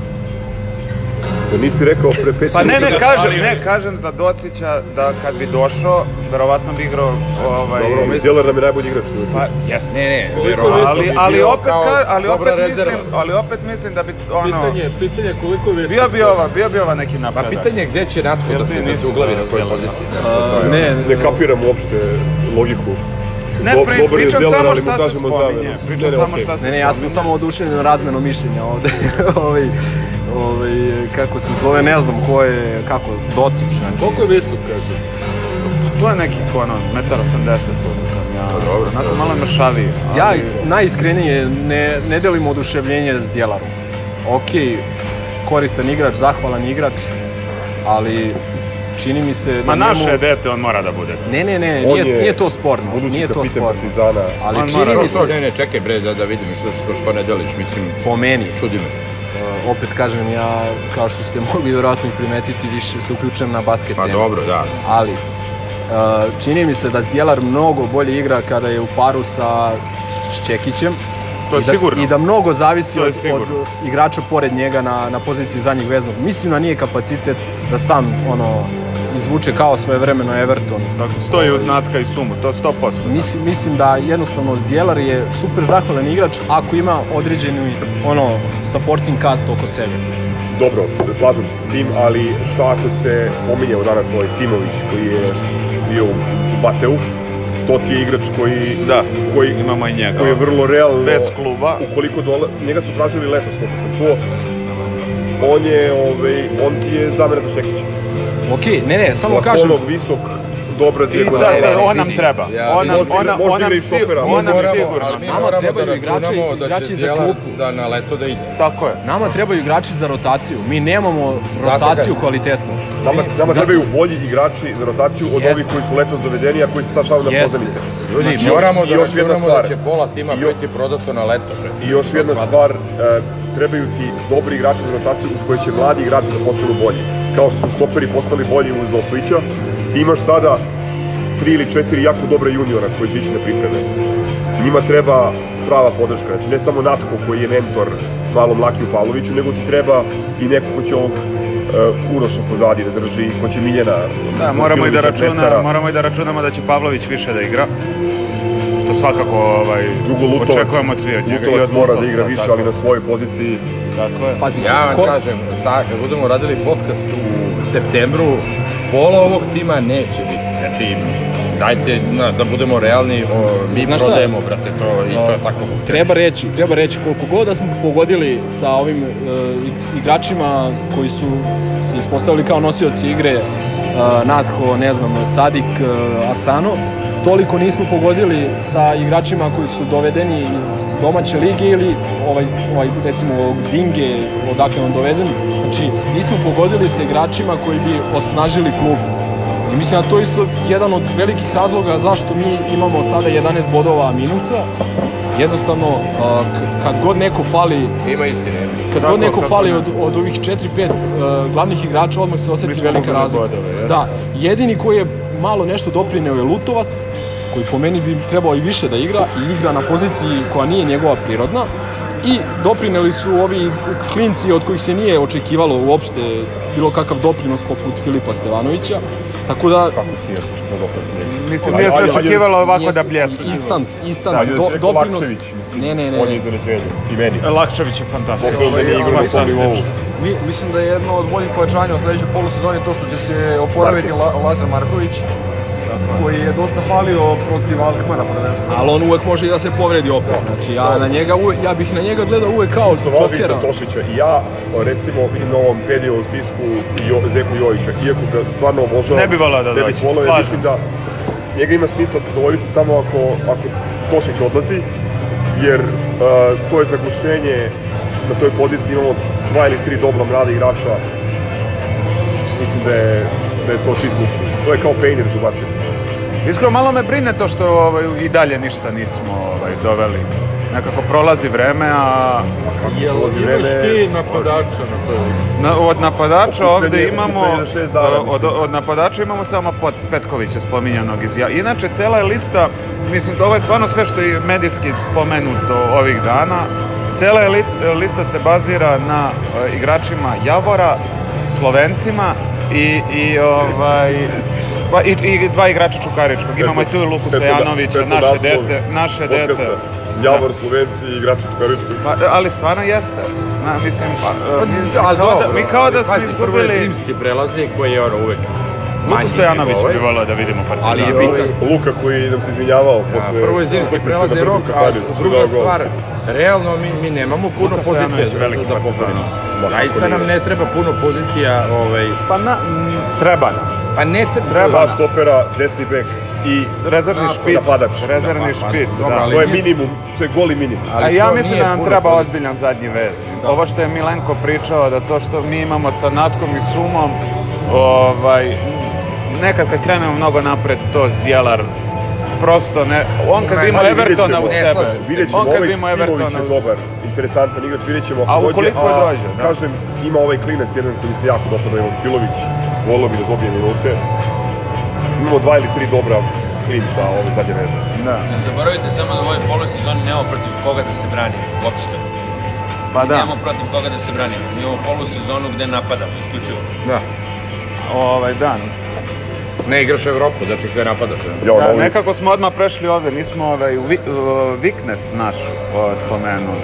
Za nisi rekao pre pet Pa ne, ne, kažem, ne, kažem za Docića da kad bi došao, verovatno bi igrao ovaj... Dobro, mislim, Djeler nam je najbolji igrač. Pa, jes. Ne, ne, verovatno ali, bi ali opet, ka, ali opet mislim, ali opet mislim da bi ono... Pitanje, pitanje koliko vi... Bio bi ova, bio bi ova neki Pa napredak. pitanje je gde će Natko Jel da se, da nisi se uglavi na kojoj poziciji. To ne, Ne kapiram uopšte logiku. Ne, pri, dobar pričam samo šta se spominje. Pričam Ne, ne, samo šta se Ne, ne, ja sam samo oduševljen razmenom mišljenja ovde. ovaj, ovaj, kako se zove, ne znam ko je, kako, Docić, znači. Koliko je visok, kaže? To je nekih ono, 1,80 m koliko sam ja. Pa dobro, Onako malo mršaviji. Ja ali- najiskrenije ne, ne delim oduševljenje s Djelarom. Ok, koristan igrač, zahvalan igrač, ali čini mi se da Ma naše njemu... je dete, on mora da bude tu. Ne, ne, ne, On nije, je nije to sporno, budući nije to kapitan sporno. Partizana. Ali On čini mora mi da- se, ne, ne, čekaj bre, da, da vidim što, što, što ne deliš, mislim, po meni, čudi me. Opet kažem, ja, kao što ste mogli vjerojatno i primetiti, više se uključujem na basket Pa temu. dobro, da. ali uh, čini mi se da Zdjelar mnogo bolje igra kada je u paru sa Šćekićem To je i da, sigurno. i da mnogo zavisi od, od igrača pored njega na, na poziciji zadnjeg veznog. Mislim da nije kapacitet da sam ono izvuče kao svoje vremeno Everton. Dakle, stoji uz Natka i Sumu, to 100%. da. Mislim, mislim da jednostavno Zdjelar je super zahvalan igrač ako ima određeni ono supporting cast oko sebe. Dobro, slažem se s tim, ali šta ako se pominjao danas ovaj Simović koji je bio u Bateu, to ti je igrač koji, Da, koji, imamo i njega. koji je vrlo realno... Bez kluba. Ukoliko dole, njega su tražili letos, koliko sam čuo, on je, ovaj, on ti je zamena za Šekića. Ok, ne ne, samo kažem, Lakonog, visok, dobra I da, dijagonala. da, on nam treba. ja on Možda on, nam igra i si- stopera, on možda nam sigurno. ali mi moramo trebaju da igrači- da igrači za klupu. da na leto da ide. Tako je. nama trebaju igrači za rotaciju. Mi nemamo rotaciju kvalitetnu. Nama, nama trebaju bolji igrači za rotaciju od ovih koji su letos dovedeni, a koji se sad šalju na pozanice. Ljudi, Znači, moramo da još jedna računamo stvar. da će pola tima biti prodato na leto. I još jedna stvar, e, trebaju ti dobri igrači za rotaciju uz koje će mladi igrači da postanu bolji. Kao što su stoperi postali bolji uz Oslića, ti imaš sada tri ili četiri jako dobre juniora koji će ići na pripreme. Njima treba prava podrška, znači ne samo Natko koji je mentor malom Lakiju Pavloviću, nego ti treba i neko ko će ovog uh, Uroša pozadi da drži, ko će Miljana Da, moramo i da računa, moramo i da računamo da će Pavlović više da igra. To svakako ovaj, Drugo Lutovac, očekujemo svi od njega. i Lutovac od mora da igra više, tako. ali na svojoj poziciji Tako je. Pazi, Ja vam ko- kažem, kad budemo radili podcast u septembru, pola ovog tima neće biti. Znači, dajte na, da budemo realni, o, mi Znaš šta? prodajemo, brate, to, i to je tako. Treba reći, treba reći koliko god da smo pogodili sa ovim e, igračima koji su se ispostavili kao nosioci igre e, Natko, ne znam, Sadik, e, Asano, toliko nismo pogodili sa igračima koji su dovedeni iz domaće lige ili ovaj, ovaj recimo ovog Dinge, odakle on doveden. Znači, nismo pogodili sa igračima koji bi osnažili klub. I mislim da to je isto jedan od velikih razloga zašto mi imamo sada 11 bodova minusa, jednostavno kad god neko fali Ima istine. kad god neko fali od, od ovih 4-5 uh, glavnih igrača, odmah se oseti velika razlika. da, jedini koji je malo nešto doprineo je Lutovac, koji po meni bi trebao i više da igra i igra na poziciji koja nije njegova prirodna. I doprineli su ovi klinci od kojih se nije očekivalo uopšte bilo kakav doprinos poput Filipa Stevanovića. Tako da Kako si je, što nije. Mislim, nije se očekivalo ovako da bljesne. Instant, instant, Da, ajde da do, doprinos. Lakčević, mislim. Ne, ne, ne. On je ne. iznenađenje. I meni. Lakčević je fantastičan. Da nije igrao na tom nivou. Mi, mislim da je jedno od boljih pojačanja u sledećoj polusezoni to što će se oporaviti. La, Lazar Marković, koji je dosta falio protiv Alkmara prvenstveno. Ali on uvek može i da se povredi opet. Znači, ja, na njega uvek, ja bih na njega gledao uvek kao Jokera. za Tošića. I ja, recimo, vidim na ovom Pedijevom spisku jo, Zeku Jojića, iako ga stvarno obožavam. Ne bi voleo da dođe, slažem da njega ima smisla dovoljiti samo ako, ako Tošić odlazi, jer uh, to je zagušenje na toj poziciji imamo dva ili tri dobra mlada igrača. Mislim da je, da je to čist luksus. To je kao Painters u basketu. Iskreno, malo me brine to što ovaj, i dalje ništa nismo ovaj, doveli. Nekako prolazi vreme, a Jel imaš vreme- ti napadača na toj listi? na, od napadača ovde imamo, od, od napadača imamo samo Pot, Petkovića spominjanog iz ja. Inače, cela je lista, mislim, ovo je stvarno sve što je medijski spomenuto ovih dana. Cela je li, lista se bazira na e, igračima Javora, Slovencima i, i ovaj Pa i, i dva igrača Čukaričkog. Imamo i tu i Luku da- Stojanovića, naše dete, naše dete. podcasta. Javor, Slovenci i igrači Čukaričkog. Pa, ali stvarno jeste. Na, mislim, pa, e, mi, ali kao da, dobro, mi kao da smo pazi, Prvo je izgubili... zimski prelaznik koji je ono uvek Luku Stojanovića nego ovaj. bi volao da vidimo Partizan. Ali je ovaj- bitan. Luka koji nam se izvinjavao Ja, posle... prvo je zimski prelazni na rok, a je druga stvar, realno mi, mi nemamo puno Luka pozicija Stojanović, da, veliki da partizan. popunimo. Zaista nam ne treba puno pozicija, ovaj, Pa na, m, treba nam. pa ne treba, Treba Dva nam. stopera, desni bek i Rezervni Da, špic. napadač. Rezervni Da, pa, špic, da. to je minimum, to je goli minimum. A ali ja to mislim da nam treba pozicija. ozbiljan zadnji vez. Ovo što je Milenko pričao, da to što mi imamo sa Natkom i Sumom, ovaj, nekad kad krenemo mnogo napred, to zdjelar prosto ne... On kad Ma, bi imao ali vidjet Evertona ćemo, u sebe, slažem se. Vidjet ćemo, on kad ovaj Simović Evertona je u dobar, interesantan igrač, vidjet ćemo ako A dođe, ukoliko dođe, da. Kažem, ima ovaj klinac jedan koji mi se jako dopada, Ivan Čilović, volio bi da dobije minute. Imamo dva ili tri dobra klinca ove zadnje veze. Da. Ne zaboravite samo da u ovoj polusezoni nemamo protiv koga da se brani, uopšte. Pa da. Nemamo protiv koga da se branimo. Mi imamo polusezonu gde napadamo, isključivo. da, Ovaj, da. Ne igraš Evropu, znači sve napadaš. ne? Ja, Da, novi- nekako smo odmah prešli ovde, nismo ovaj, u, vi- u, weakness naš o, spomenuli.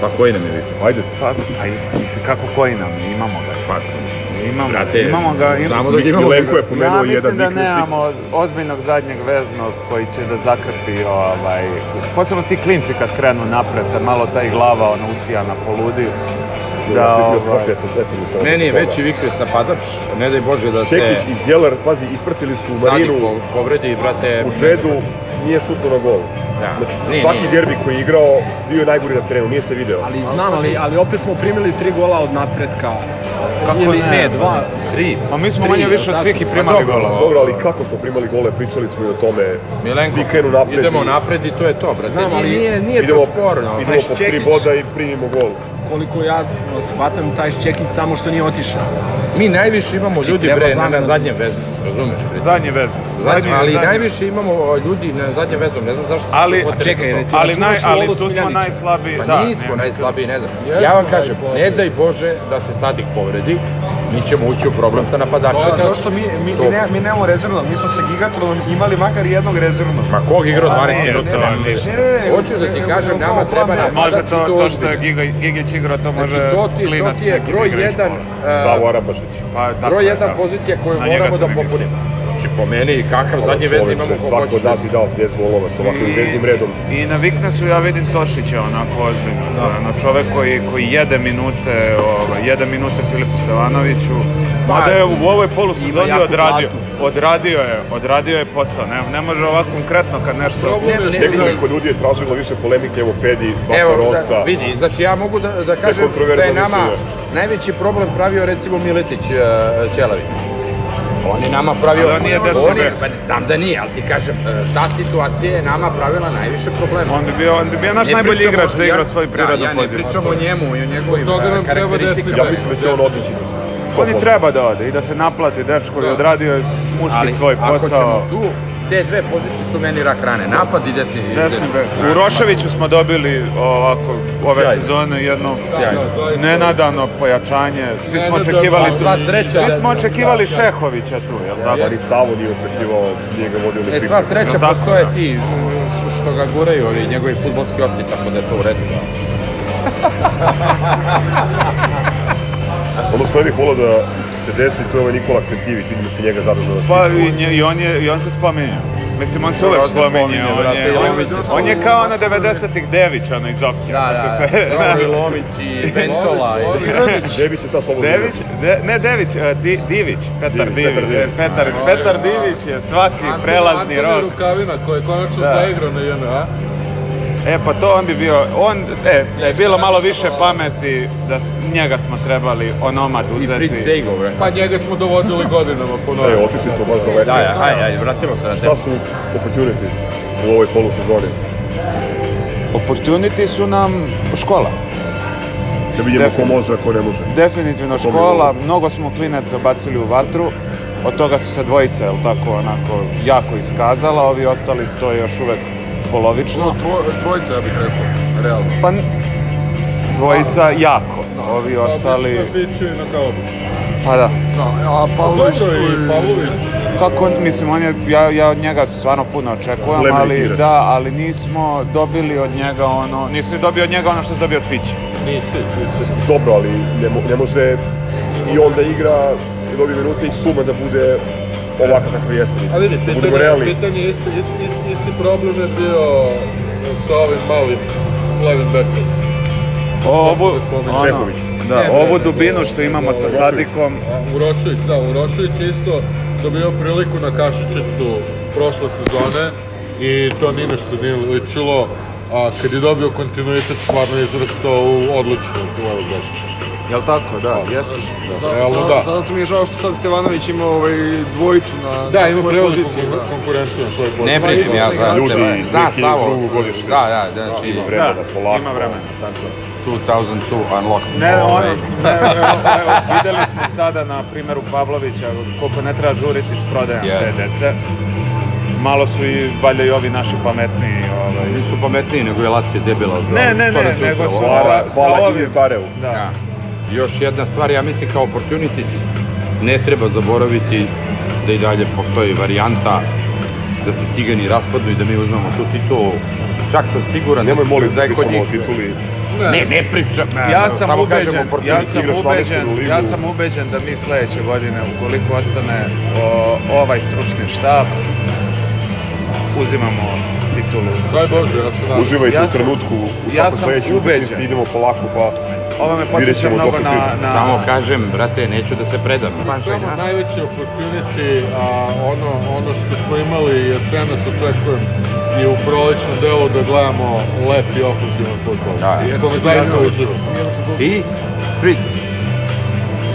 Pa koji nam je viknes? Ajde, Pa, pa mislim, kako koji nam, imamo ga. Pa, Imamo, brate, imamo ga. im- znamo da ga imamo. Milenko je Ja pomenuo jedan mislim da viknes nemamo viknes. ozbiljnog zadnjeg veznog koji će da zakrpi ovaj, posebno ti klinci kad krenu napred, kad malo taj glava ona usijana poludi. Da, ovaj, Meni je veći viknes napadač, ne daj Bože da se Čekić i Zjelar, pazi, ispratili su Marinu po- povredi, brate. u Džedu, nije šutno na gol. Da. Znači, Nije, svaki nije. derbi koji je igrao, bio je najgori na terenu, nije se video. Ali znam, ali, ali opet smo primili tri gola od napretka. Kako Ili ne? ne, dva. Tri. Pa mi smo Tri, manje više od svih i Pa primali dobro, golova. Dobro, ali kako smo primali gole, pričali smo i o tome. Milenko, Svi krenu napred idemo i napred i to je to, brate. Znam, ali nije, nije idemo, to sporno. idemo po tri boda i primimo gol. Koliko ja no, shvatam, taj Ščekić samo što nije otišao. Mi najviše imamo Znači, ljudi bre na, na za- zadnjem vezu, razumeš? Bre? Zadnji vez. Zadnji, ali najviše imamo ljudi na zadnjem vezu, ne znam zašto. su Ali- čekaj, to. Ali, naj, ali tu smo najslabiji. Pa da, nismo najslabiji, ne znam. Ja vam kažem, najslabiji. ne daj Bože da se Sadik povredi, mi ćemo ući u problem sa napadačem. Zato što mi, mi, mi, ne, mi nemamo rezervnog, mi smo sa Gigatronom imali makar jednog rezervnog. Ma kog igrao 12 ne, minuta? ne, ne, Hoću da ti kažem, nama kao treba napadač Može i to, to što je. Giga, Gigić igrao, to može Znači, to ti, to klinac ti je broj igra iz jedan, škole. e, Savo Arabašić. Pa, broj je, jedan da. pozicija koju moramo da popunimo. Znači, po meni, kakav zadnji vez imamo ko Svako hoće. od nas bi dao 10 golova sa ovakvim veznim redom. I na Viknesu ja vidim Tošića onako ozbiljno. Da. Ono, čovek koji, koji jede minute, ovaj, jede minute Filipu Stevanoviću. Mada je u ovoj Ima polusezoni jaku odradio. platu. Odradio je, odradio je posao. Ne, ne može ovako konkretno kad nešto... Ne, ne, Nekoliko ljudi je tražilo više polemike, evo Pedi, Evo, Baca Roca. da, vidi, znači ja mogu da, da kažem da je nama mišljenje. najveći problem pravio recimo Miletić uh, Ćelavi. On je nama pravio... Ali on nije desni on je, bek. pa znam da nije, ali ti kažem, e, ta situacija je nama pravila najviše problema. On bi bio, on bi bio naš Ne najbolji pričamo- igrač da igra ja- svoj prirodnu da, ja ne poziciju. pričam o njemu i o njegovim karakteristikama. Ja mislim da će on otići. On i treba da ode i da se naplati dečko i odradio je muški Ali svoj ako posao. ćemo tu, te dve pozicije su meni rak rane, napad i desni. Desni bek. Da, U Roševiću smo dobili ovako ove Sjajno. sezone jedno Sjajno. nenadano pojačanje. Svi smo očekivali ali sva sreća Svi smo očekivali Šehovića tu, jel tako? Pa ni Savo nije očekivao, nije ga vodio E, sva sreća tako, postoje ti što ga guraju ovi njegovi futbolski opci, tako da je to u redu. Ono što ne bih volao da se desi, to je ovaj Nikola Aksentijević, vidim da se njega zadržao na Pa i, nje- i on je i on se spominje. Mislim on se uvek spominje, spominje, on brate, je, on, on je kao na 90-ih Dević, ono iz Ovke. Da, da, se sve- Dobro, i Lomić i Bentola. i- Debić je sad slobodno. Dević, de, ne Dević, a, Di, Divić, Petar Divić, Petar Divić. e, Petar, Petar Divić je svaki prelazni Antoni rok. Rukavina koji je konačno Da. zaigrao na JNA. E pa to on bi bio, on, e, da je bilo malo više pameti, da njega smo trebali onomad I Fritz uzeti. Seigo, bre. Pa njega smo dovodili godinama po E, novom. otišli smo baš daleko. Da, ja, ajde, ajde, vratimo se na Šta temu. su opportunity u ovoj polusezoni? Opportunity su nam škola. Da vidimo ko može, ko ne može. Definitivno škola, mnogo smo klinaca bacili u vatru, od toga su se dvojice, jel tako, onako, jako iskazala, ovi ostali to je još uvek polovično. No, tro, trojica, ja bih rekao, realno. Pa dvojica jako, ovi ostali, Pa Biće na kao obično. pa da. Da, a Pavlović Dobro tu i Pavlović. Kako, mislim, on je, ja, ja od njega stvarno puno očekujem, Plemenit ali igrač. da, ali nismo dobili od njega ono, nisi dobio od njega ono što si dobio od Fića. Nisi, nisi. Dobro, ali ne, ne može i on da igra i dobije minute i suma da bude ovakav kakav jeste. mislim. A vidi, pitanje, pitanje isti, isti, isti, isti problem je bio sa ovim malim levim bekom. Da spomenem. ono, da, Ne, ovu dubinu što imamo sa. Sadikom, A Urošević, da, Urošević isto dobio priliku na Kašičicu prošle sezone i to ni nešto nije ličilo, a kad je dobio kontinuitet stvarno je izrastao u odličnu beka. Jel tako, da, jesu. Za, Realno, za, da. Zato mi je žao što sad Stevanović ima ovaj dvojicu na Da, ima poziciji, da. konkurenciju na svojoj poziciji. Ne pričam ja za Ljudi, sebe. Zna 2002. Savo, godište. da, da, znači Ima vremena, da, polako. ima vremena, tako. 2002 Unlocked. Ne, ono, Ovaj, ne, evo, evo, videli smo sada na primjeru Pavlovića koliko ne treba žuriti s prodajom Yes. te dece. Malo su i valjda i ovi naši pametniji, ovaj. Nisu pametniji nego je Lacije debila. Ne, ne, ne, nego su uspelo. Hvala- sa, sa hvala ovim. Inventareu. Da. Da. Još jedna stvar, ja mislim kao opportunities, ne treba zaboraviti da i dalje postoji varijanta da se cigani raspadnu i da mi uzmemo tu titulu. Čak sam siguran Nemoj da, molim da da je kod njih... tituli. Ne, ne pričam. ne, Ja ne, sam samo ubeđen, ja opportunity. sam ubeđen, ja sam ubeđen da mi sledeće godine, ukoliko ostane o, ovaj stručni štab, uzimamo titulu. Daj Bože, ja se nadam. Uživajte Ja u sam- trenutku, u ja svakoj sam sledećoj ubeđen. utakmici idemo polako pa Ovo me podsjeća mnogo na, na... Samo kažem, brate, neću da se predam. Samo najveći opportunity, a ono, ono što smo imali jesenas očekujem je u prolećnom delu da gledamo lep i ofenzivan futbol. Da, I ja. to me zaista uživa. I Fritz.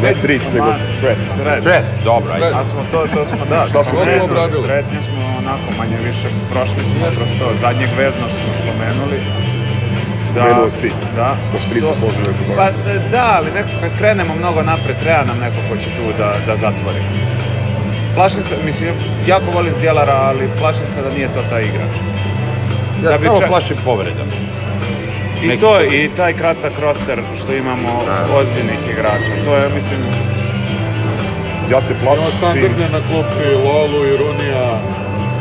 ne tric, nego. Threats. Fritz, dobro, ajde. A smo to, to smo, da, Šta smo obradili? Pretnje smo onako manje više, prošli smo kroz to, zadnjeg veznog smo spomenuli. Spomenuo si. Da. Se nismo To- složili toga. Pa da, ali neko kad krenemo mnogo napred, treba nam neko ko će tu da, da zatvori. Plašim se, mislim, jako volim Zdjelara, ali plašim se da nije to taj igrač. Ja da samo čak- plašim povredama. I Neki- to, i taj kratak roster što imamo Da. ozbiljnih igrača, to je, mislim, Ja se plašim, standardne na klupi Lolu i Runija.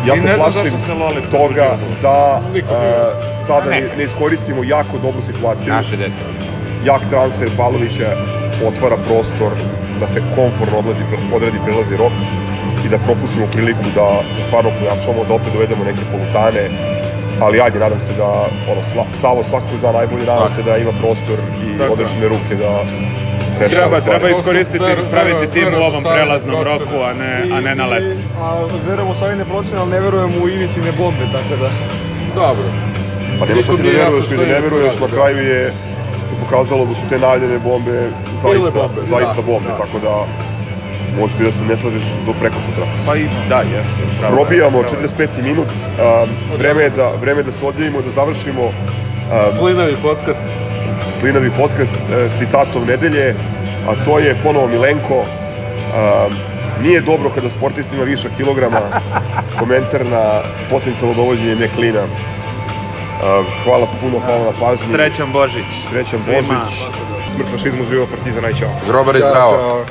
ja I se ne plašim zašto se Loli toga da nije. Sada ne, ne iskoristimo jako dobru situaciju. Naše dete. Jak transfer Pavlovića otvara prostor da se konforno odlazi, odredi prelazi rok i da propustimo priliku da se stvarno pojačamo, da opet dovedemo neke polutane, ali ajde, nadam se da ono, sla, Savo svakako zna najbolje, nadam se da ima prostor i Tako odrešene ruke da rešava Treba, stvari. treba iskoristiti, Ver- praviti verujem- tim u verujem ovom prelaznom procene. roku, a ne, a ne na leto. A verujemo u savjene procene, ali ne verujemo u Ivicine bombe, tako da... Dobro. Pa nema šta Nikom ti da veruješ što ili ne veruješ, na da. kraju je se pokazalo da su te najavljene bombe zaista, bombe, zaista da, bombe, da. tako da možeš ti da se ne slažeš do preko sutra. Pa i da, jeste. pravo Probijamo pravo je. 45. minut, a, vreme je da, vreme je da se odjavimo, da završimo a, Slinavi podcast. slinavi podcast e, citatom nedelje, a to je ponovo Milenko. A, nije dobro kada sportist ima viša kilograma, komentar na potencijalno dovođenje Meklina. A, hvala puno, hvala na pažnji. Srećan Božić. Srećan svima. Božić. Smrt fašizmu, živo partizan, aj čao. Grobar je Ćao, zdravo.